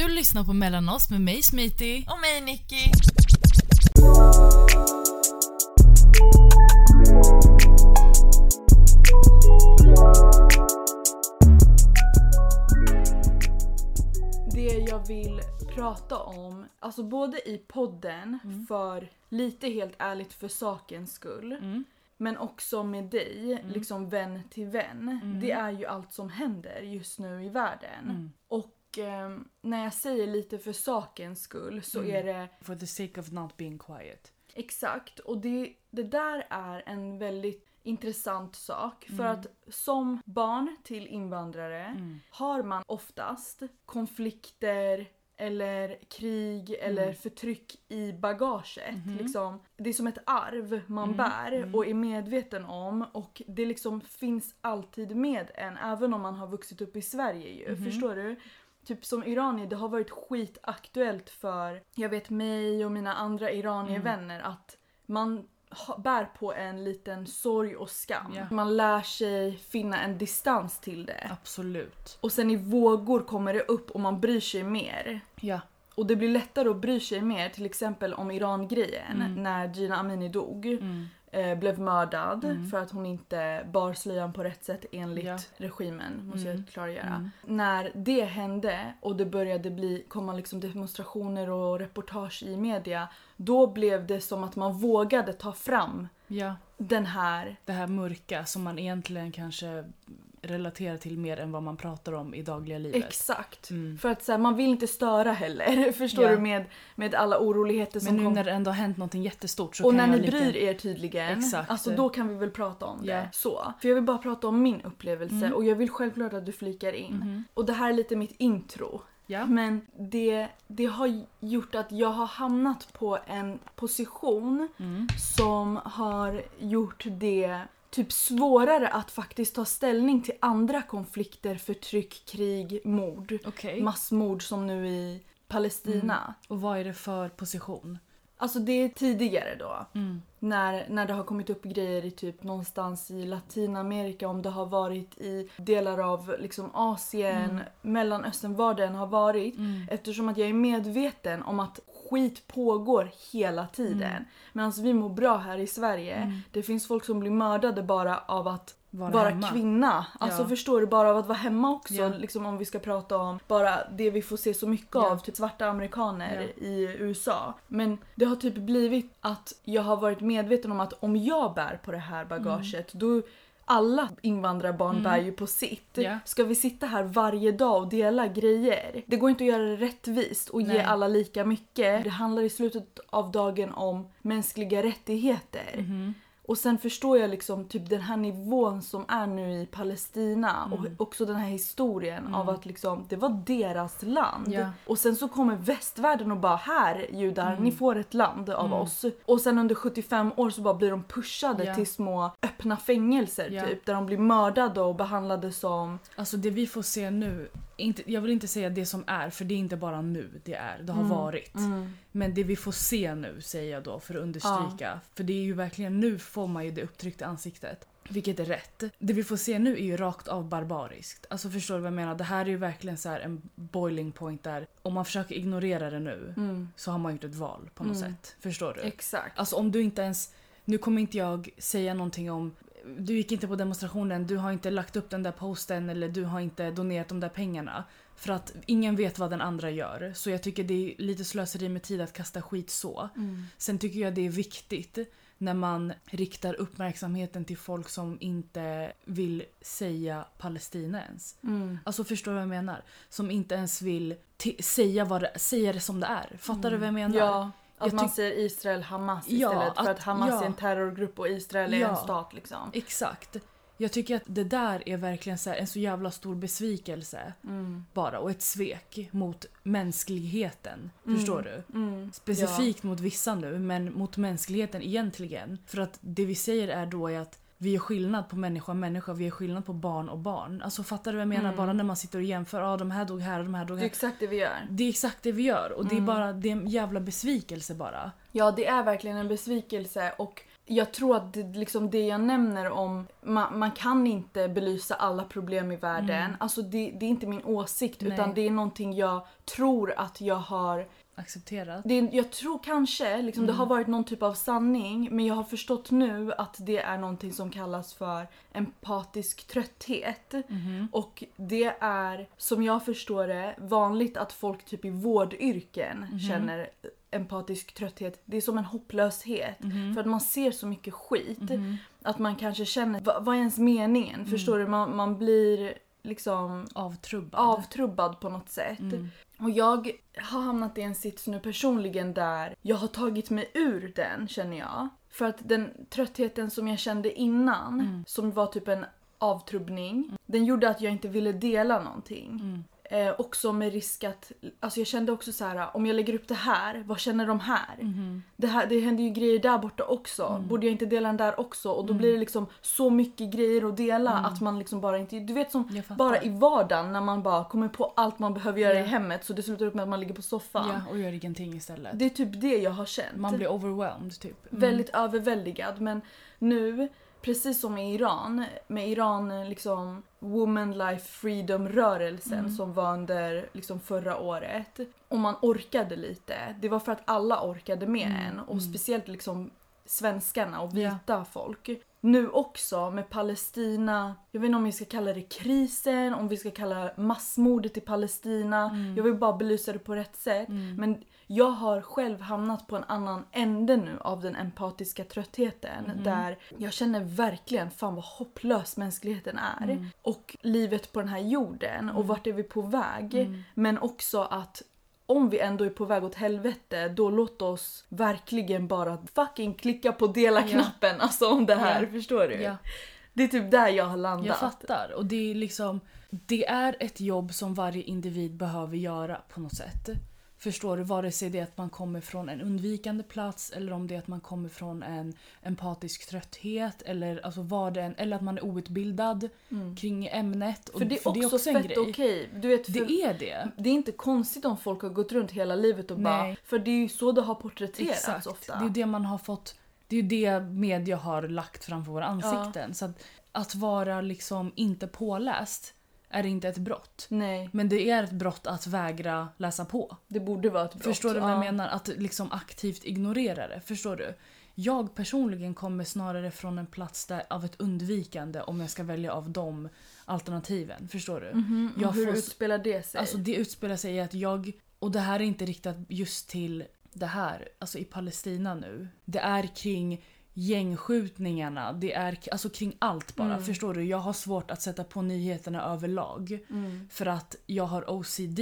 Du lyssnar på Mellan oss med mig Smiti. Och mig Nicky. Det jag vill prata om, alltså både i podden för lite helt ärligt för sakens skull. Mm. Men också med dig, liksom vän till vän. Det är ju allt som händer just nu i världen. Mm. Och ehm, när jag säger lite för sakens skull så Mm. är det For the sake of not being quiet. Exakt, och det, det där är en väldigt intressant sak. För Mm. att som barn till invandrare Mm. har man oftast konflikter eller krig eller Mm. förtryck i bagaget. Mhm. Liksom, det är som ett arv man Mm, bär mm. och är medveten om och det liksom finns alltid med en även om man har vuxit upp i Sverige ju. Mhm. Förstår du? Typ som iranier, det har varit skitaktuellt för jag vet mig och mina andra iranier-vänner att man bär på en liten sorg och skam. Ja. Man lär sig finna en distans till det. Absolut. Och sen i vågor kommer det upp och man bryr sig mer. Ja. Och det blir lättare att bry sig mer till exempel om Iran-grejen Mm. när Gina Amini dog. Mm. Eh, blev mördad Mm. för att hon inte bar slöjan på rätt sätt enligt Ja. regimen. Måste Mm. jag klargöra. Mm. När det hände och det började bli, komma liksom demonstrationer och reportage i media. Då blev det som att man vågade ta fram Ja. den här Det här mörka som man egentligen kanske relaterar till mer än vad man pratar om i dagliga livet. Exakt. Mm. För att så här, man vill inte störa heller. Förstår Ja. du? Med, med alla oroligheter som Men nu kom. när det ändå har hänt något jättestort så och när ni lika... bryr er tydligen, Exakt. alltså då kan vi väl prata om Ja. det. Så. För jag vill bara prata om min upplevelse Mm. och jag vill självklart att du flikar in. Mhm. Och det här är lite mitt intro. Ja. Men det, det har gjort att jag har hamnat på en position Mm. som har gjort det typ svårare att faktiskt ta ställning till andra konflikter, förtryck, krig, mord. Okej. Massmord som nu i Palestina. Och vad är det för position? Alltså det är tidigare då. Mm. När, när det har kommit upp grejer i typ någonstans i Latinamerika, om det har varit i delar av liksom Asien, Mm. Mellanöstern, var det än har varit. Mm. Eftersom att jag är medveten om att skit pågår hela tiden. Mm. Medan vi mår bra här i Sverige. Mm. Det finns folk som blir mördade bara av att Vara vara kvinna. Alltså Ja. förstår du, bara av att vara hemma också. Ja. Liksom om vi ska prata om bara det vi får se så mycket Ja. av, typ svarta amerikaner i USA. Men det har typ blivit att jag har varit medveten om att om jag bär på det här bagaget då alla invandrarbarn Mm. bär ju på sitt. Ja. Ska vi sitta här varje dag och dela grejer? Det går inte att göra det rättvist och ge Nej. alla lika mycket. Det handlar i slutet av dagen om mänskliga rättigheter. Mhm. Och sen förstår jag liksom typ den här nivån som är nu i Palestina Mm. och också den här historien av att liksom det var deras land. Ja. Och sen så kommer västvärlden och bara här judar, Mm. ni får ett land av Mm. oss. Och sen under 75 år så bara blir de pushade Ja. till små öppna fängelser Ja. typ där de blir mördade och behandlade som Alltså det vi får se nu, inte, jag vill inte säga det som är för det är inte bara nu det är, det har Mm. varit. mm, Men det vi får se nu säger jag då för att understryka. För det är ju verkligen nu får man ju det upptryckta ansiktet. Vilket är rätt. Det vi får se nu är ju rakt av barbariskt. Alltså förstår du vad jag menar? Det här är ju verkligen så en boiling point där om man försöker ignorera det nu mm, så har man gjort ett val på något Mm. sätt. Förstår du? exakt. Alltså om du inte ens... Nu kommer inte jag säga någonting om... Du gick inte på demonstrationen, du har inte lagt upp den där posten eller du har inte donerat de där pengarna. För att ingen vet vad den andra gör. Så jag tycker det är lite slöseri med tid att kasta skit så. Mm. Sen tycker jag det är viktigt när man riktar uppmärksamheten till folk som inte vill säga Palestina ens. Mm. Alltså förstår du vad jag menar? Som inte ens vill säga, vad det, säga det som det är. Fattar du vad jag menar? Ja, att man säger Israel Hamas Ja, istället för att- att Hamas ja. är en terrorgrupp och Israel är Ja. en stat liksom. Exakt. Jag tycker att det där är verkligen så en så jävla stor besvikelse Mm. bara och ett svek mot mänskligheten. Mm. Förstår du? Mm. Specifikt mot vissa nu men mot mänskligheten egentligen. För att det vi säger är då är att vi gör skillnad på människa och människa, vi gör skillnad på barn och barn. Alltså fattar du vad jag menar? Mm. Bara när man sitter och jämför, ja ah, de här dog här och de här dog Det är här. exakt det vi gör. Det är exakt det vi gör och det är Mm. bara det är en jävla besvikelse bara. Ja, det är verkligen en besvikelse och jag tror att det, liksom det jag nämner om man, man kan inte belysa alla problem i världen. Mm. Alltså det, det är inte min åsikt Nej. utan det är någonting jag tror att jag har Accepterat. det, är- jag tror kanske liksom, det har varit någon typ av sanning men jag har förstått nu att det är någonting som kallas för empatisk trötthet. Mhm. Och det är, som jag förstår det, vanligt att folk typ i vårdyrken Mhm. känner empatisk trötthet. Det är som en hopplöshet. Mhm. För att man ser så mycket skit. Att man kanske känner, vad, vad är ens meningen? Mm. Förstår du? Man, man blir liksom Avtrubbad. avtrubbad på något sätt. Mm. Och jag har hamnat i en sits nu personligen där jag har tagit mig ur den känner jag. För att den tröttheten som jag kände innan, Mm. som var typ en avtrubbning, den gjorde att jag inte ville dela någonting. Mm. Eh, också med risk att, alltså jag kände också så här: om jag lägger upp det här, vad känner de här? Mhm. Det, här det händer ju grejer där borta också. Mm. Borde jag inte dela den där också? Och då Mm. blir det liksom så mycket grejer att dela Mm. att man liksom bara inte... Du vet som bara i vardagen när man bara kommer på allt man behöver göra Ja. i hemmet så det slutar upp med att man ligger på soffan. Ja, och gör ingenting istället. Det är typ det jag har känt. Man blir overwhelmed typ. Mm. Väldigt överväldigad men nu, precis som i Iran, med Iran liksom Woman Life Freedom rörelsen Mm. som var under liksom förra året. Och man orkade lite. Det var för att alla orkade med Mm, en och mm. speciellt liksom svenskarna och vita folk. Nu också med Palestina, jag vet inte om vi ska kalla det krisen, om vi ska kalla massmordet i Palestina. Mm. Jag vill bara belysa det på rätt sätt. Mm. Men jag har själv hamnat på en annan ände nu av den empatiska tröttheten. Mhm. Där jag känner verkligen fan vad hopplös mänskligheten är. Mm. Och livet på den här jorden och Mm. vart är vi på väg. Mm. Men också att om vi ändå är på väg åt helvete, då låt oss verkligen bara fucking klicka på dela-knappen alltså om det här. Ja. Förstår du? Ja, Det är typ där jag har landat. jag fattar. Och det är liksom... Det är ett jobb som varje individ behöver göra på något sätt. Förstår du? Vare sig det är att man kommer från en undvikande plats eller om det är att man kommer från en empatisk trötthet eller alltså vad det än, eller att man är outbildad Mm. kring ämnet. Och För det är också en fett okej. Du vet, för Det är det. det är inte konstigt om folk har gått runt hela livet och bara... Nej. För det är ju så det har porträtterats Exakt. ofta. Det är det man har fått. Det är det media har lagt framför våra ansikten. Så att, att vara liksom inte påläst är inte ett brott. Nej, Men det är ett brott att vägra läsa på. det borde vara ett brott. Förstår du vad jag Ja. menar? Att liksom aktivt ignorera det. Förstår du? Jag personligen kommer snarare från en plats där, av ett undvikande om jag ska välja av de alternativen. Förstår du? Och Jag hur får- utspelar det sig? Alltså det utspelar sig i att jag, och det här är inte riktat just till det här, alltså i Palestina nu. Det är kring gängskjutningarna, det är alltså kring allt bara. Mm. Förstår du? Jag har svårt att sätta på nyheterna överlag. mm. För att jag har OCD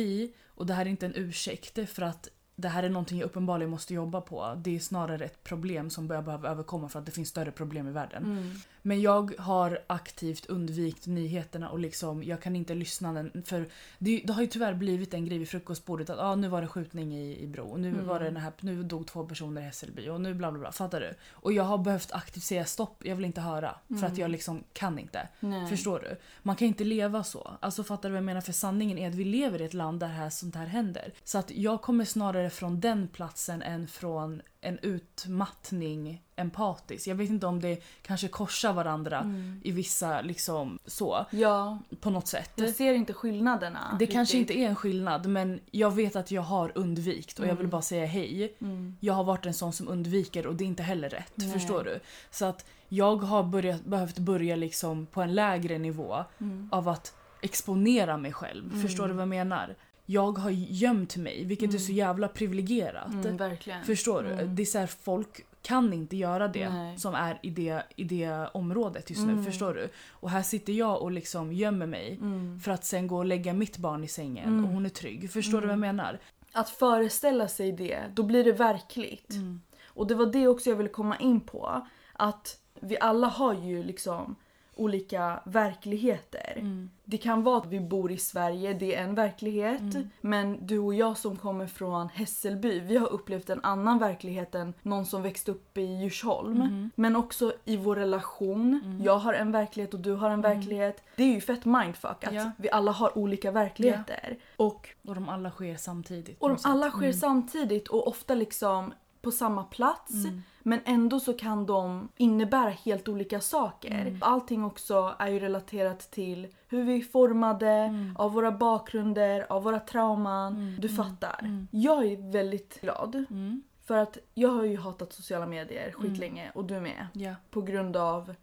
och det här är inte en ursäkt för att det här är någonting jag uppenbarligen måste jobba på. Det är snarare ett problem som jag behöver överkomma för att det finns större problem i världen. Mm. Men jag har aktivt undvikit nyheterna och liksom, jag kan inte lyssna. den- För det, det har ju tyvärr blivit en grej vid frukostbordet att ah, nu var det skjutning i, i Bro. Och nu, Mm. var det den här, nu dog två personer i Hässelby och nu bla bla bla. Fattar du? Och jag har behövt aktivt säga stopp, jag vill inte höra. För att Mm. jag liksom kan inte. Nej. Förstår du? Man kan inte leva så. Alltså fattar du vad jag menar? För sanningen är att vi lever i ett land där här, sånt här händer. Så att jag kommer snarare från den platsen än från en utmattning empatisk. Jag vet inte om det kanske korsar varandra Mm. i vissa liksom så Ja, på något sätt. jag ser inte skillnaderna. Det kanske riktigt. inte är en skillnad men jag vet att jag har undvikt och jag vill Mm. bara säga hej. Mm. Jag har varit en sån som undviker och det är inte heller rätt. Nej. Förstår du? Så att jag har börjat, behövt börja liksom på en lägre nivå Mm. av att exponera mig själv. Mm. Förstår du vad jag menar? Jag har gömt mig, vilket är Mm. så jävla privilegierat. Mm. Förstår du? Mm. Det är så här, folk kan inte göra det Nej. som är i det, i det området just nu. Mm. Förstår du? Och här sitter jag och liksom gömmer mig Mm. för att sen gå och lägga mitt barn i sängen Mm. och hon är trygg. Förstår du vad jag menar? Att föreställa sig det, då blir det verkligt. Mm. Och det var det också jag ville komma in på. Att vi alla har ju liksom olika verkligheter. Mm. Det kan vara att vi bor i Sverige, det är en verklighet. Mm. Men du och jag som kommer från Hässelby, vi har upplevt en annan verklighet än någon som växte upp i Djursholm. Mhm. Men också i vår relation. Mm. Jag har en verklighet och du har en Mm. verklighet. Det är ju fett mindfuck att Ja. vi alla har olika verkligheter. Och, Och de alla sker samtidigt. och de alla sker Mm. samtidigt och ofta liksom på samma plats Mm. men ändå så kan de innebära helt olika saker. Mm. Allting också är ju relaterat till hur vi är formade, Mm. av våra bakgrunder, av våra trauman. Du fattar. Jag är väldigt glad Mm. för att jag har ju hatat sociala medier skitlänge och du med. Ja, På grund av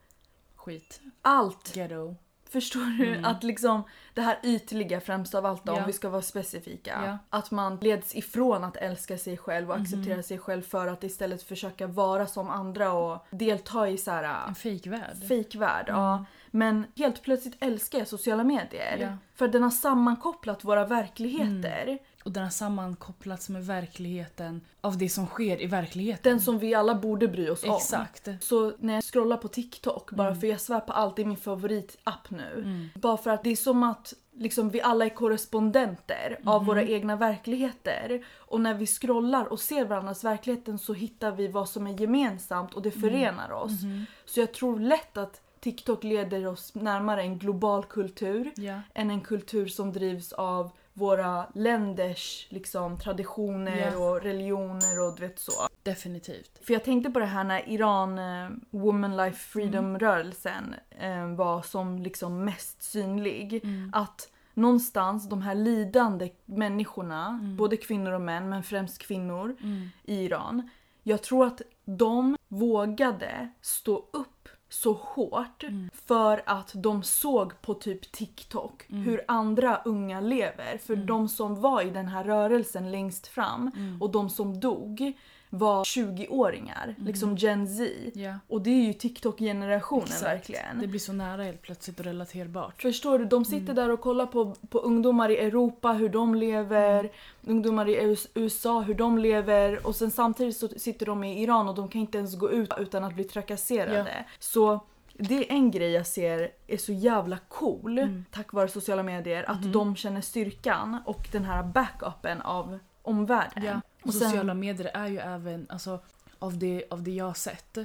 skit. allt. Ghetto. Förstår du? Att liksom det här ytliga främst av allt då, Ja. om vi ska vara specifika. Ja. Att man leds ifrån att älska sig själv och acceptera Mhm. sig själv för att istället försöka vara som andra och delta i så här En fejkvärld. fejkvärld. Ja. Men helt plötsligt älskar jag sociala medier. Mm. Ja. Mm. För den har sammankopplat våra verkligheter. Och den har sammankopplats med verkligheten av det som sker i verkligheten. Den som vi alla borde bry oss om. Exakt. Så när jag scrollar på TikTok, bara Mm. för jag svär på allt, det är min favoritapp nu. Bara för att det är som att liksom, vi alla är korrespondenter av Mhm. våra egna verkligheter. Och när vi scrollar och ser varandras verkligheten så hittar vi vad som är gemensamt och det Mm. förenar oss. Mhm. Så jag tror lätt att TikTok leder oss närmare en global kultur Ja. än en kultur som drivs av våra länders liksom, traditioner Ja. och religioner och du vet så. Definitivt. För jag tänkte på det här när Iran eh, Woman Life Freedom-rörelsen eh, var som liksom mest synlig. Att någonstans de här lidande människorna, både kvinnor och män men främst kvinnor i Iran. Jag tror att de vågade stå upp så hårt för att de såg på typ TikTok hur andra unga lever. För de som var i den här rörelsen längst fram och de som dog var 20-åringar, liksom Gen Z. Ja. Och det är ju TikTok-generationen verkligen. Det blir så nära helt plötsligt och relaterbart. Förstår du? De sitter där och kollar på, på ungdomar i Europa, hur de lever. Ungdomar i US- USA, hur de lever. Och sen samtidigt så sitter de i Iran och de kan inte ens gå ut utan att bli trakasserade. Så det är en grej jag ser är så jävla cool Mm. tack vare sociala medier. Att de känner styrkan och den här backupen av omvärlden. Ja. Och sen- sociala medier är ju även, alltså av det, av det jag har sett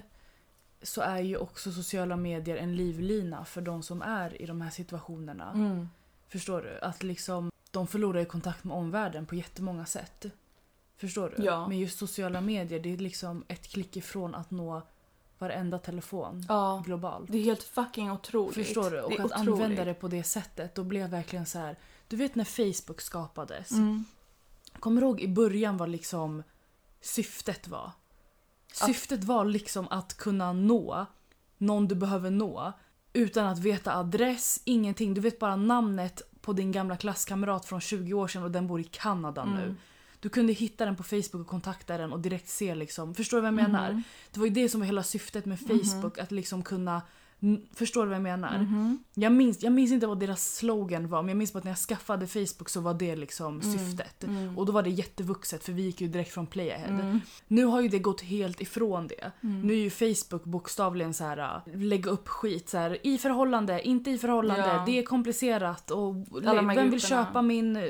så är ju också sociala medier en livlina för de som är i de här situationerna. Mm. Förstår du? Att liksom de förlorar ju kontakt med omvärlden på jättemånga sätt. Förstår du? Ja. Men just sociala medier, det är liksom ett klick ifrån att nå varenda telefon Ja. globalt. Det är helt fucking otroligt. Förstår du? Och att otroligt. använda det på det sättet, då blev jag verkligen så här. Du vet när Facebook skapades? Mm. Kommer du ihåg i början vad liksom syftet var? Syftet var liksom att kunna nå någon du behöver nå utan att veta adress, ingenting. Du vet bara namnet på din gamla klasskamrat från 20 år sedan och den bor i Kanada nu. Mm. Du kunde hitta den på Facebook och kontakta den och direkt se liksom. Förstår du vad jag menar? Mhm. Det var ju det som var hela syftet med Facebook, att liksom kunna Förstår du vad jag menar? Mhm. Jag, minns, jag minns inte vad deras slogan var men jag minns bara att när jag skaffade Facebook så var det liksom Mm. syftet. Och då var det jättevuxet för vi gick ju direkt från playahead. Mm. Nu har ju det gått helt ifrån det. Nu är ju Facebook bokstavligen så här äh, lägga upp skit så här i förhållande, inte i förhållande, Ja. det är komplicerat och Alla vem vill grupperna. köpa min eh,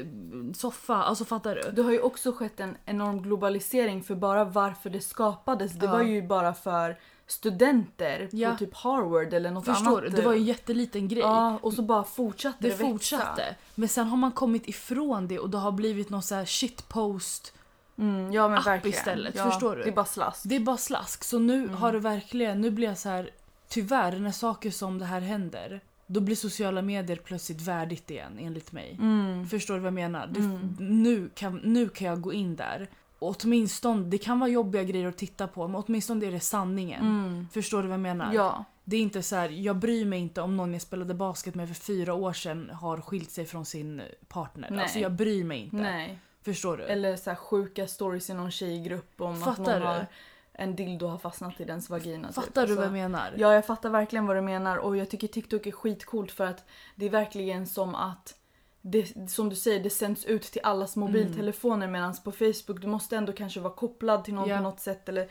soffa? Alltså fattar du? Det har ju också skett en enorm globalisering för bara varför det skapades. Det Ja. var ju bara för studenter Ja. på typ Harvard eller något Förstår annat. du? Det var ju en jätteliten grej. Ja, och så bara fortsatte det, det växa. fortsatte. Men sen har man kommit ifrån det och det har blivit någon så här shitpost Mm, ja men App verkligen. istället, ja, förstår du? Det är bara slask. Det är bara slask. Så nu Mm. har det verkligen, nu blir jag så här, tyvärr när saker som det här händer, då blir sociala medier plötsligt värdigt igen enligt mig. Mm. Förstår du vad jag menar? Det, Mm. nu, kan, nu kan jag gå in där. Åtminstone, det kan vara jobbiga grejer att titta på men åtminstone är det sanningen. Mm. Förstår du vad jag menar? Ja. Det är inte så här, jag bryr mig inte om någon jag spelade basket med för fyra år sedan har skilt sig från sin partner. Nej. Alltså jag bryr mig inte. Nej. Förstår du? Eller så här sjuka stories i någon tjejgrupp om att Fattar någon du? har en dildo har fastnat i dens vagina. typ. Fattar du vad jag Alltså, menar? Ja, jag fattar verkligen vad du menar och jag tycker TikTok är skitcoolt för att det är verkligen som att det, som du säger, det sänds ut till allas mobiltelefoner medan på Facebook du måste ändå kanske vara kopplad till någon Ja. på något sätt eller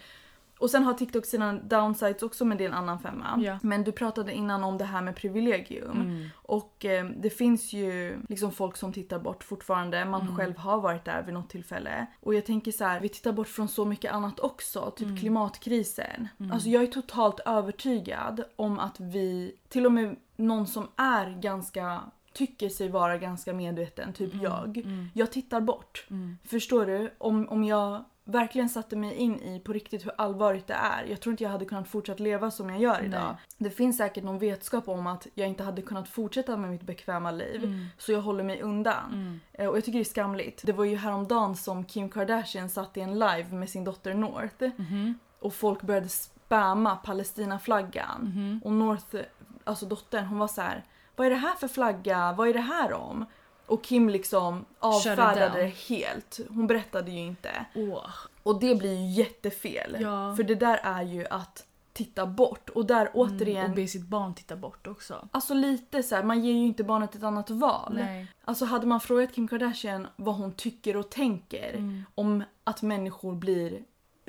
och sen har TikTok sina downsides också men det är en annan femma. Ja. Men du pratade innan om det här med privilegium. Mm. Och eh, det finns ju liksom folk som tittar bort fortfarande. Man Mm. själv har varit där vid något tillfälle. Och jag tänker så här, vi tittar bort från så mycket annat också. Typ Mm. klimatkrisen. Alltså jag är totalt övertygad om att vi, till och med någon som är ganska tycker sig vara ganska medveten, typ jag. Mm. Jag tittar bort. Mm. Förstår du? Om, om jag verkligen satte mig in i på riktigt hur allvarligt det är. Jag tror inte jag hade kunnat fortsätta leva som jag gör idag. Nej. Det finns säkert någon vetskap om att jag inte hade kunnat fortsätta med mitt bekväma liv. Mm. Så jag håller mig undan. Eh, Och jag tycker det är skamligt. Det var ju häromdagen som Kim Kardashian satt i en live med sin dotter North. Mhm. Och folk började spamma Palestinaflaggan. Mhm. Och North, alltså dottern, hon var så här: Vad är det här för flagga? Vad är det här om? Och Kim liksom avfärdade det helt. Hon berättade ju inte. Åh. Och det blir ju jättefel. Ja. För det där är ju att titta bort. Och där återigen, Mm, Och be sitt barn titta bort också. alltså lite så här, man ger ju inte barnet ett annat val. Nej. Alltså hade man frågat Kim Kardashian vad hon tycker och tänker Mm. om att människor blir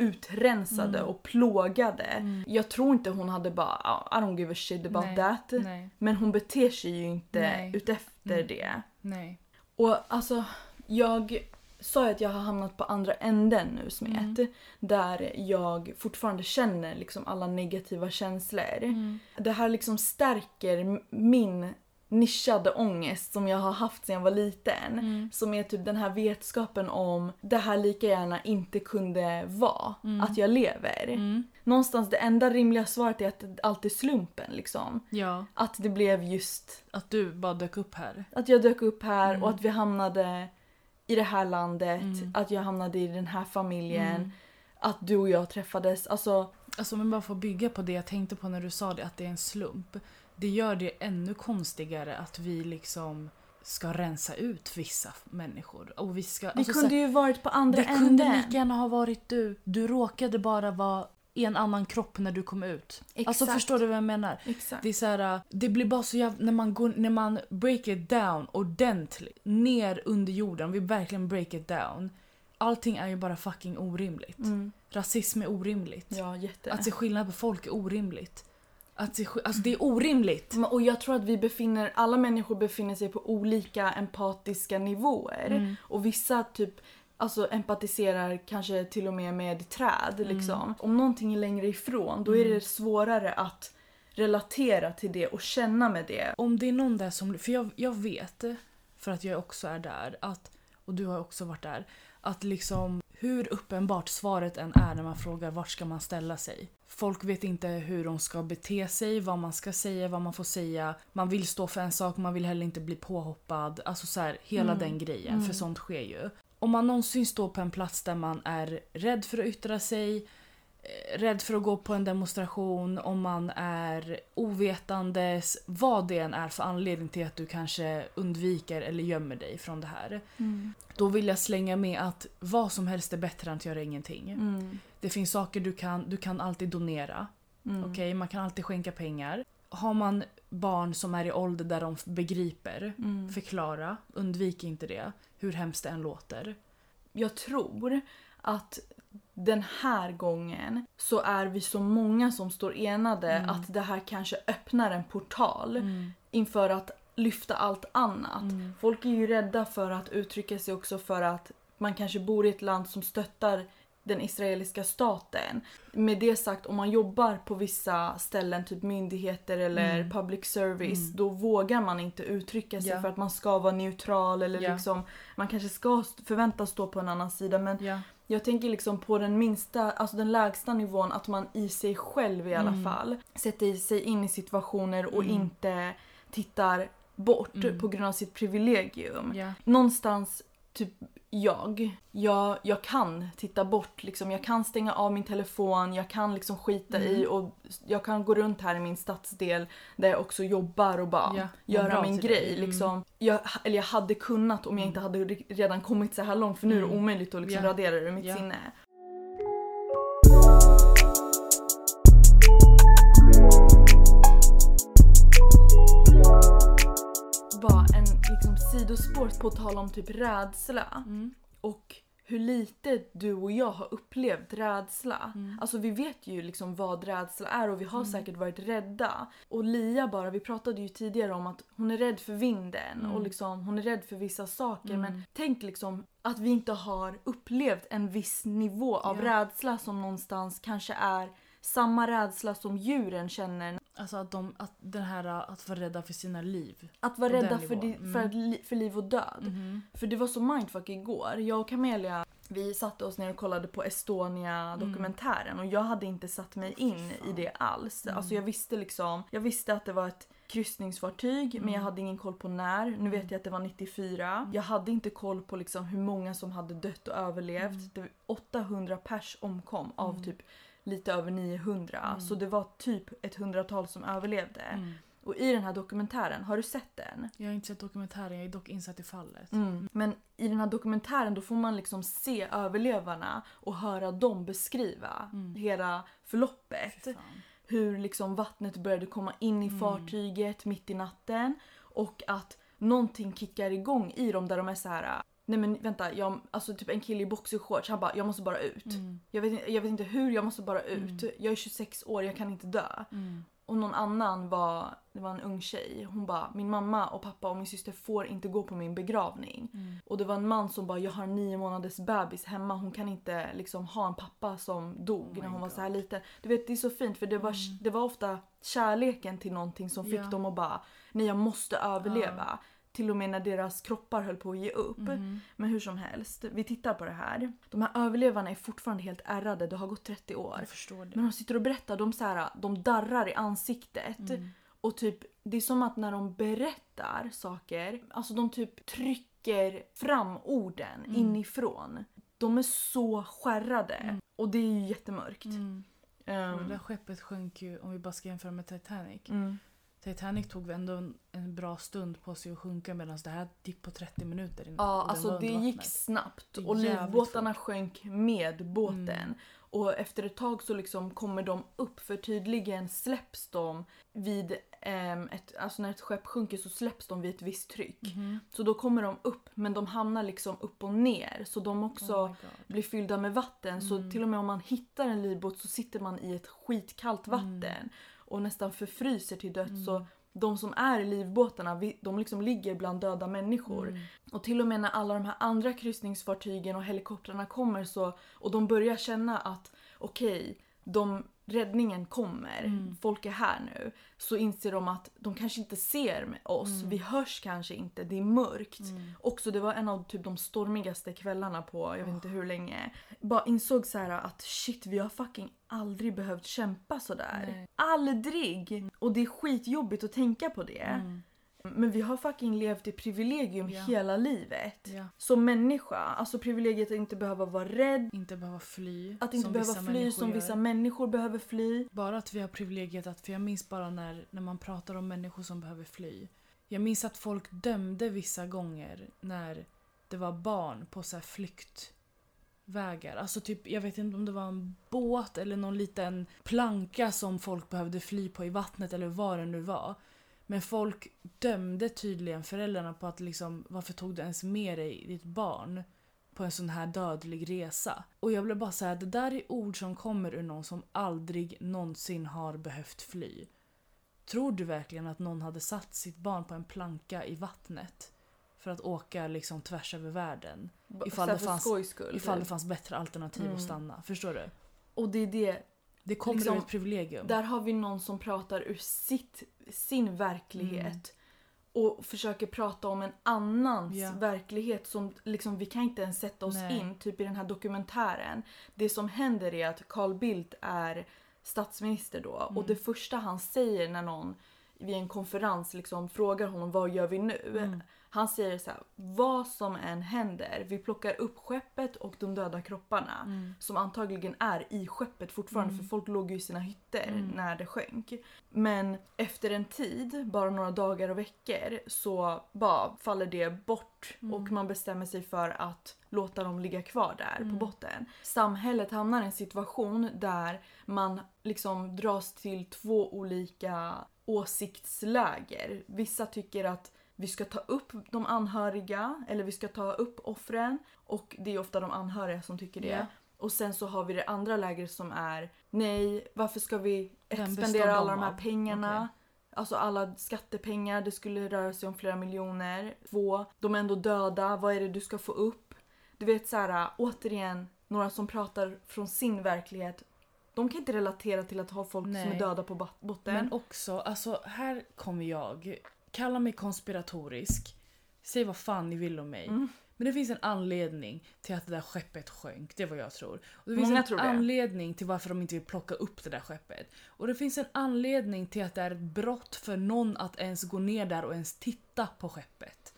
utrensade Mm. och plågade. Mm. Jag tror inte hon hade bara "Ah, I don't give a shit about Nej. that. Nej. Men hon beter sig ju inte Nej. utefter Mm. det. Nej. Och alltså, jag sa ju att jag har hamnat på andra änden nu Smet. Mm. Där jag fortfarande känner liksom alla negativa känslor. Mm. Det här liksom stärker min nischade ångest som jag har haft sedan jag var liten. Mm. Som är typ den här vetskapen om det här lika gärna inte kunde vara. Mm. Att jag lever. Mm. Någonstans det enda rimliga svaret är att alltid är slumpen liksom. Ja, Att det blev just att du bara dök upp här. att jag dök upp här Mm. och att vi hamnade i det här landet. Mm. Att jag hamnade i den här familjen. Mm. Att du och jag träffades. Alltså, Alltså men bara för att bygga på det jag tänkte på när du sa det, att det är en slump. Det gör det ännu konstigare att vi liksom ska rensa ut vissa människor. Och vi ska, det alltså, kunde här, ju varit på andra det kunde änden. lika gärna ha varit du. Du råkade bara vara i en annan kropp när du kom ut. Alltså Exakt. förstår du vad jag menar? Exakt. Det är så här, det blir bara så jävla, när man går, när man break it down ordentligt, ner under jorden, vi verkligen break it down. Allting är ju bara fucking orimligt. Mm. Rasism är orimligt. Ja, jätte. Att se skillnad på folk är orimligt. Att sk- alltså det är orimligt. Och jag tror att vi befinner, alla människor befinner sig på olika empatiska nivåer. Mm. Och vissa typ alltså empatiserar kanske till och med med träd liksom. Om någonting är längre ifrån då är det svårare att relatera till det och känna med det. Om det är någon där som, för jag, jag vet, för att jag också är där, att, och du har också varit där, att liksom hur uppenbart svaret än är när man frågar vart ska man ställa sig. Folk vet inte hur de ska bete sig, vad man ska säga, vad man får säga. Man vill stå för en sak, man vill heller inte bli påhoppad. Alltså så här, hela Mm. den grejen, Mm. för sånt sker ju. Om man någonsin står på en plats där man är rädd för att yttra sig, rädd för att gå på en demonstration, om man är ovetandes, vad det än är för anledning till att du kanske undviker eller gömmer dig från det här. Då vill jag slänga med att vad som helst är bättre än att göra ingenting. Mm. Det finns saker du kan, du kan alltid donera. Mm. Okej, man kan alltid skänka pengar. Har man barn som är i ålder där de begriper, Mm. förklara, undvik inte det. Hur hemskt det än låter. Jag tror att den här gången så är vi så många som står enade Mm. att det här kanske öppnar en portal inför att lyfta allt annat. Mm. Folk är ju rädda för att uttrycka sig också för att man kanske bor i ett land som stöttar den israeliska staten. Med det sagt, om man jobbar på vissa ställen, typ myndigheter eller Mm. public service, Mm. då vågar man inte uttrycka sig Ja. för att man ska vara neutral eller Ja. liksom man kanske ska förväntas stå på en annan sida men Ja. Jag tänker liksom på den minsta, alltså den lägsta nivån att man i sig själv i alla Mm. fall sätter sig in i situationer och Mm. inte tittar bort Mm. på grund av sitt privilegium. Ja. Någonstans, typ jag, jag, jag kan titta bort liksom. Jag kan stänga av min telefon, jag kan liksom skita Mm. i och jag kan gå runt här i min stadsdel där jag också jobbar och bara Ja, göra min grej. Mm. Liksom. Jag, eller jag hade kunnat om jag inte hade re- redan kommit så här långt för nu är det Mm. omöjligt att liksom Ja. radera det ur mitt Ja. sinne. Sidospår på tal om typ rädsla Mm. och hur lite du och jag har upplevt rädsla. Mm. Alltså vi vet ju liksom vad rädsla är och vi har Mm. säkert varit rädda. Och Lia bara, vi pratade ju tidigare om att hon är rädd för vinden Mm. och liksom hon är rädd för vissa saker. Mm. Men tänk liksom att vi inte har upplevt en viss nivå av Ja. rädsla som någonstans kanske är samma rädsla som djuren känner. Alltså att, de, att den här att vara rädda för sina liv. Att vara rädda för, di- Mm. för, li- för liv och död. Mhm. För det var så mindfuck igår. Jag och Camelia vi satte oss ner och kollade på Estonia-dokumentären och jag hade inte satt mig in i det alls. Alltså jag visste liksom, jag visste att det var ett kryssningsfartyg men jag hade ingen koll på när. Nu vet jag att det var 94. Jag hade inte koll på liksom hur många som hade dött och överlevt. Det var 800 pers omkom av typ lite över 900. Så det var typ ett hundratal som överlevde. Mm. Och i den här dokumentären, har du sett den? Jag har inte sett dokumentären, jag är dock insatt i fallet. Mm. Men i den här dokumentären då får man liksom se överlevarna och höra dem beskriva hela förloppet. Hur liksom vattnet började komma in i fartyget mitt i natten och att någonting kickar igång i dem där de är så här. Nej men vänta, jag, alltså typ en kille i boxershorts han bara jag måste bara ut. Mm. Jag, vet, jag vet inte hur, jag måste bara ut. Jag är 26 år, jag kan inte dö. Mm. Och någon annan var, det var en ung tjej. Hon bara, min mamma och pappa och min syster får inte gå på min begravning. Mm. Och det var en man som bara, jag har nio månaders bebis hemma. Hon kan inte liksom ha en pappa som dog Oh när hon var God. så här liten. Du vet det är så fint för det var, det var ofta kärleken till någonting som fick Ja. dem att bara, nej jag måste överleva. Till och med när deras kroppar höll på att ge upp. Mhm. Men hur som helst, vi tittar på det här. De här överlevarna är fortfarande helt ärrade, det har gått 30 år. Men de sitter och berättar, de, så här, de darrar i ansiktet. Mm. Och typ, det är som att när de berättar saker, alltså de typ trycker fram orden Mm. inifrån. De är så skärrade. Och det är ju jättemörkt. Mm. Och det där skeppet sjönk ju, om vi bara ska jämföra med Titanic. mm. Titanic tog ändå en, en bra stund på sig att sjunka medan det här gick på 30 minuter innan. Ja, alltså det gick snabbt och livbåtarna sjönk med båten. Mm. Och efter ett tag så liksom kommer de upp för tydligen släpps de vid ehm, ett, alltså när ett skepp sjunker så släpps de vid ett visst tryck. Mhm. Så då kommer de upp men de hamnar liksom upp och ner så de också Oh my God. blir fyllda med vatten. Så Mm. till och med om man hittar en livbåt så sitter man i ett skitkallt Mm. vatten och nästan förfryser till döds. Så de som är i livbåtarna de liksom ligger bland döda människor. Mm. Och till och med när alla de här andra kryssningsfartygen och helikoptrarna kommer så och de börjar känna att okej, de räddningen kommer, Mm. folk är här nu. Så inser de att de kanske inte ser oss, vi hörs kanske inte, det är mörkt. Mm. Också det var en av typ de stormigaste kvällarna på jag vet inte hur länge. Bara insåg så här att shit vi har fucking aldrig behövt kämpa sådär. Nej. Aldrig! Och det är skitjobbigt att tänka på det. Mm. Men vi har fucking levt i privilegium Ja. hela livet. Ja. Som människa, alltså privilegiet att inte behöva vara rädd, Inte behöva fly. att inte behöva fly som gör. vissa människor behöver fly. Bara att vi har privilegiet att, för jag minns bara när, när man pratar om människor som behöver fly. Jag minns att folk dömde vissa gånger när det var barn på så flyktvägar. Alltså typ, jag vet inte om det var en båt eller någon liten planka som folk behövde fly på i vattnet eller vad det nu var. Men folk dömde tydligen föräldrarna på att liksom, varför tog du ens med dig ditt barn på en sån här dödlig resa? Och jag blev bara säga det där är ord som kommer ur någon som aldrig någonsin har behövt fly. Tror du verkligen att någon hade satt sitt barn på en planka i vattnet för att åka liksom tvärs över världen? Ifall Så här det fanns- skull. Ifall det typ. fanns bättre alternativ Mm. att stanna. Förstår du? Och det är det, Det kommer Liksom, ur ett privilegium. där har vi någon som pratar ur sitt, sin verklighet. Och försöker prata om en annans Ja. verklighet som liksom, vi kan inte ens sätta oss Nej. in. Typ i den här dokumentären. Det som händer är att Carl Bildt är statsminister då. Mm. Och det första han säger när någon vid en konferens liksom frågar honom vad gör vi nu? Mm. Han säger så här, vad som än händer, vi plockar upp skeppet och de döda kropparna. Mm. Som antagligen är i skeppet fortfarande för folk låg ju i sina hytter Mm. när det sjönk. Men efter en tid, bara några dagar och veckor, så bara faller det bort Mm. och man bestämmer sig för att låta dem ligga kvar där Mm. på botten. Samhället hamnar i en situation där man liksom dras till två olika åsiktsläger. Vissa tycker att vi ska ta upp de anhöriga eller vi ska ta upp offren och det är ofta de anhöriga som tycker det. Ja. Och sen så har vi det andra lägret som är nej, varför ska vi spendera alla de här av? pengarna? Okej. Alltså alla skattepengar, det skulle röra sig om flera miljoner. Två, de är ändå döda, vad är det du ska få upp? Du vet så här, återigen, några som pratar från sin verklighet De kan inte relatera till att ha folk som Nej. är döda på bot- botten. Men också, alltså här kommer jag. Kalla mig konspiratorisk. Säg vad fan ni vill om mig. Mm. Men det finns en anledning till att det där skeppet sjönk. Det är vad jag tror. Och det finns Många en anledning till varför de inte vill plocka upp det där skeppet. Och det finns en anledning till att det är ett brott för någon att ens gå ner där och ens titta på skeppet.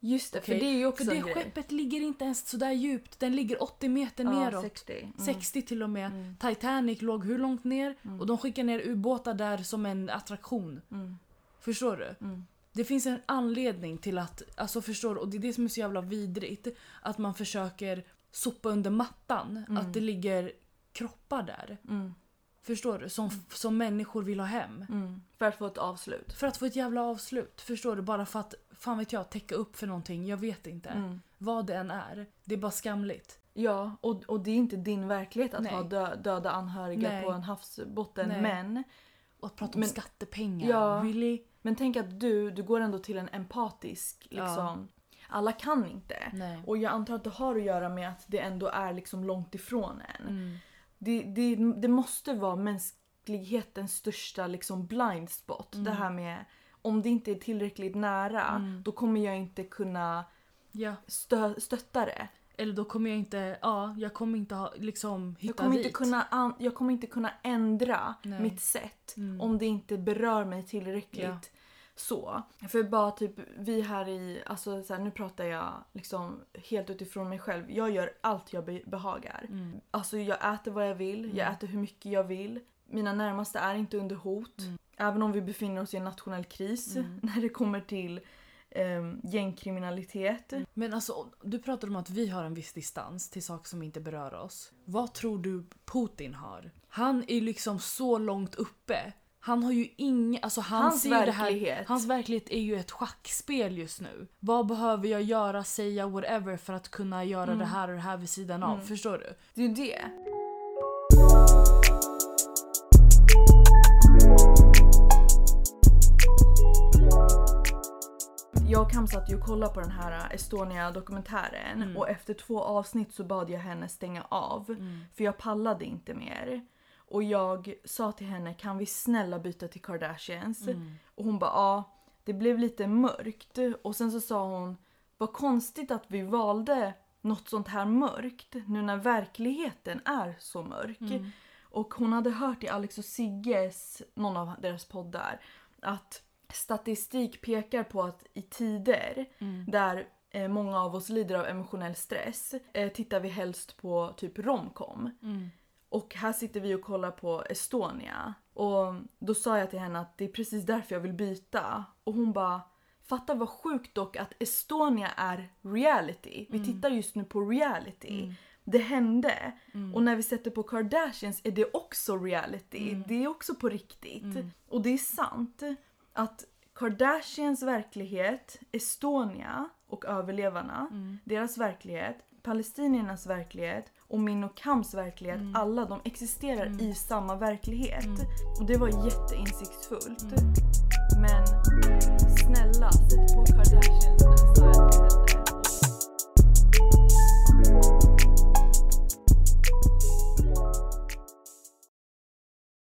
Just det, Okej, för det är ju också För det skeppet ligger inte ens så där djupt. Den ligger 80 meter Ja, neråt. 60. Mm. 60 till och med. Mm. Titanic låg hur långt ner? Mm. Och de skickar ner ubåtar där som en attraktion. Mm. Förstår du? Mm. Det finns en anledning till att, alltså förstår? Och det är det som är så jävla vidrigt. Att man försöker sopa under mattan. Mm. Att det ligger kroppar där. Mm. Förstår du? Som, som människor vill ha hem. Mm. För att få ett avslut. För att få ett jävla avslut. Förstår du? Bara för att, fan vet jag, täcka upp för någonting. Jag vet inte. Mm. Vad det än är. Det är bara skamligt. Ja, och, och det är inte din verklighet att Nej. ha dö, döda anhöriga Nej. på en havsbotten. Nej. Men, Och att prata om Men- skattepengar. Ja. Really? Men tänk att du, du går ändå till en empatisk Ja. liksom. Alla kan inte. Nej. Och jag antar att det har att göra med att det ändå är liksom långt ifrån en. Mm. Det, det, det måste vara mänsklighetens största liksom blind spot. Mm. Det här med om det inte är tillräckligt nära Mm. då kommer jag inte kunna Ja. stö, stötta det. Eller då kommer jag inte, ja, jag kommer inte ha, liksom hitta Jag kommer, dit. inte kunna, an, jag kommer inte kunna ändra Nej. mitt sätt Mm. om det inte berör mig tillräckligt. Ja. Så. För bara typ vi här i, alltså så här, nu pratar jag liksom helt utifrån mig själv. Jag gör allt jag be- behagar. Mm. Alltså jag äter vad jag vill, jag Mm. äter hur mycket jag vill. Mina närmaste är inte under hot. Mm. Även om vi befinner oss i en nationell kris Mm. när det kommer till um, gängkriminalitet. Men alltså, du pratade om att vi har en viss distans till saker som inte berör oss. Vad tror du Putin har? Han är liksom så långt uppe. Han har ju inget, alltså han Hans det här, verklighet. hans verklighet är ju ett schackspel just nu. Vad behöver jag göra, säga, whatever för att kunna göra Mm. det här och det här vid sidan av? Mm. Förstår du? Det är ju det. Jag och Kam satt ju och kollade på den här Estonia-dokumentären Mm. och efter två avsnitt så bad jag henne stänga av Mm. för jag pallade inte mer. Och jag sa till henne kan vi snälla byta till Kardashians? Mm. Och hon bara ja, det blev lite mörkt. Och sen så sa hon vad konstigt att vi valde något sånt här mörkt nu när verkligheten är så mörk. Mm. Och hon hade hört i Alex och Sigges, någon av deras poddar, att statistik pekar på att i tider Mm. där eh, många av oss lider av emotionell stress eh, tittar vi helst på typ romcom. Mm. Och här sitter vi och kollar på Estonia. Och då sa jag till henne att det är precis därför jag vill byta. Och hon bara Fatta vad sjukt dock att Estonia är reality. Vi Mm. tittar just nu på reality. Mm. Det hände. Mm. Och när vi sätter på Kardashians är det också reality. Mm. Det är också på riktigt. Mm. Och det är sant att Kardashians verklighet, Estonia och överlevarna, Mm. deras verklighet, palestiniernas verklighet och min och Kams verklighet, mm. alla de existerar mm. i samma verklighet. Mm. Och det var jätteinsiktsfullt. Mm. Men snälla, sätt på Kardashians nu.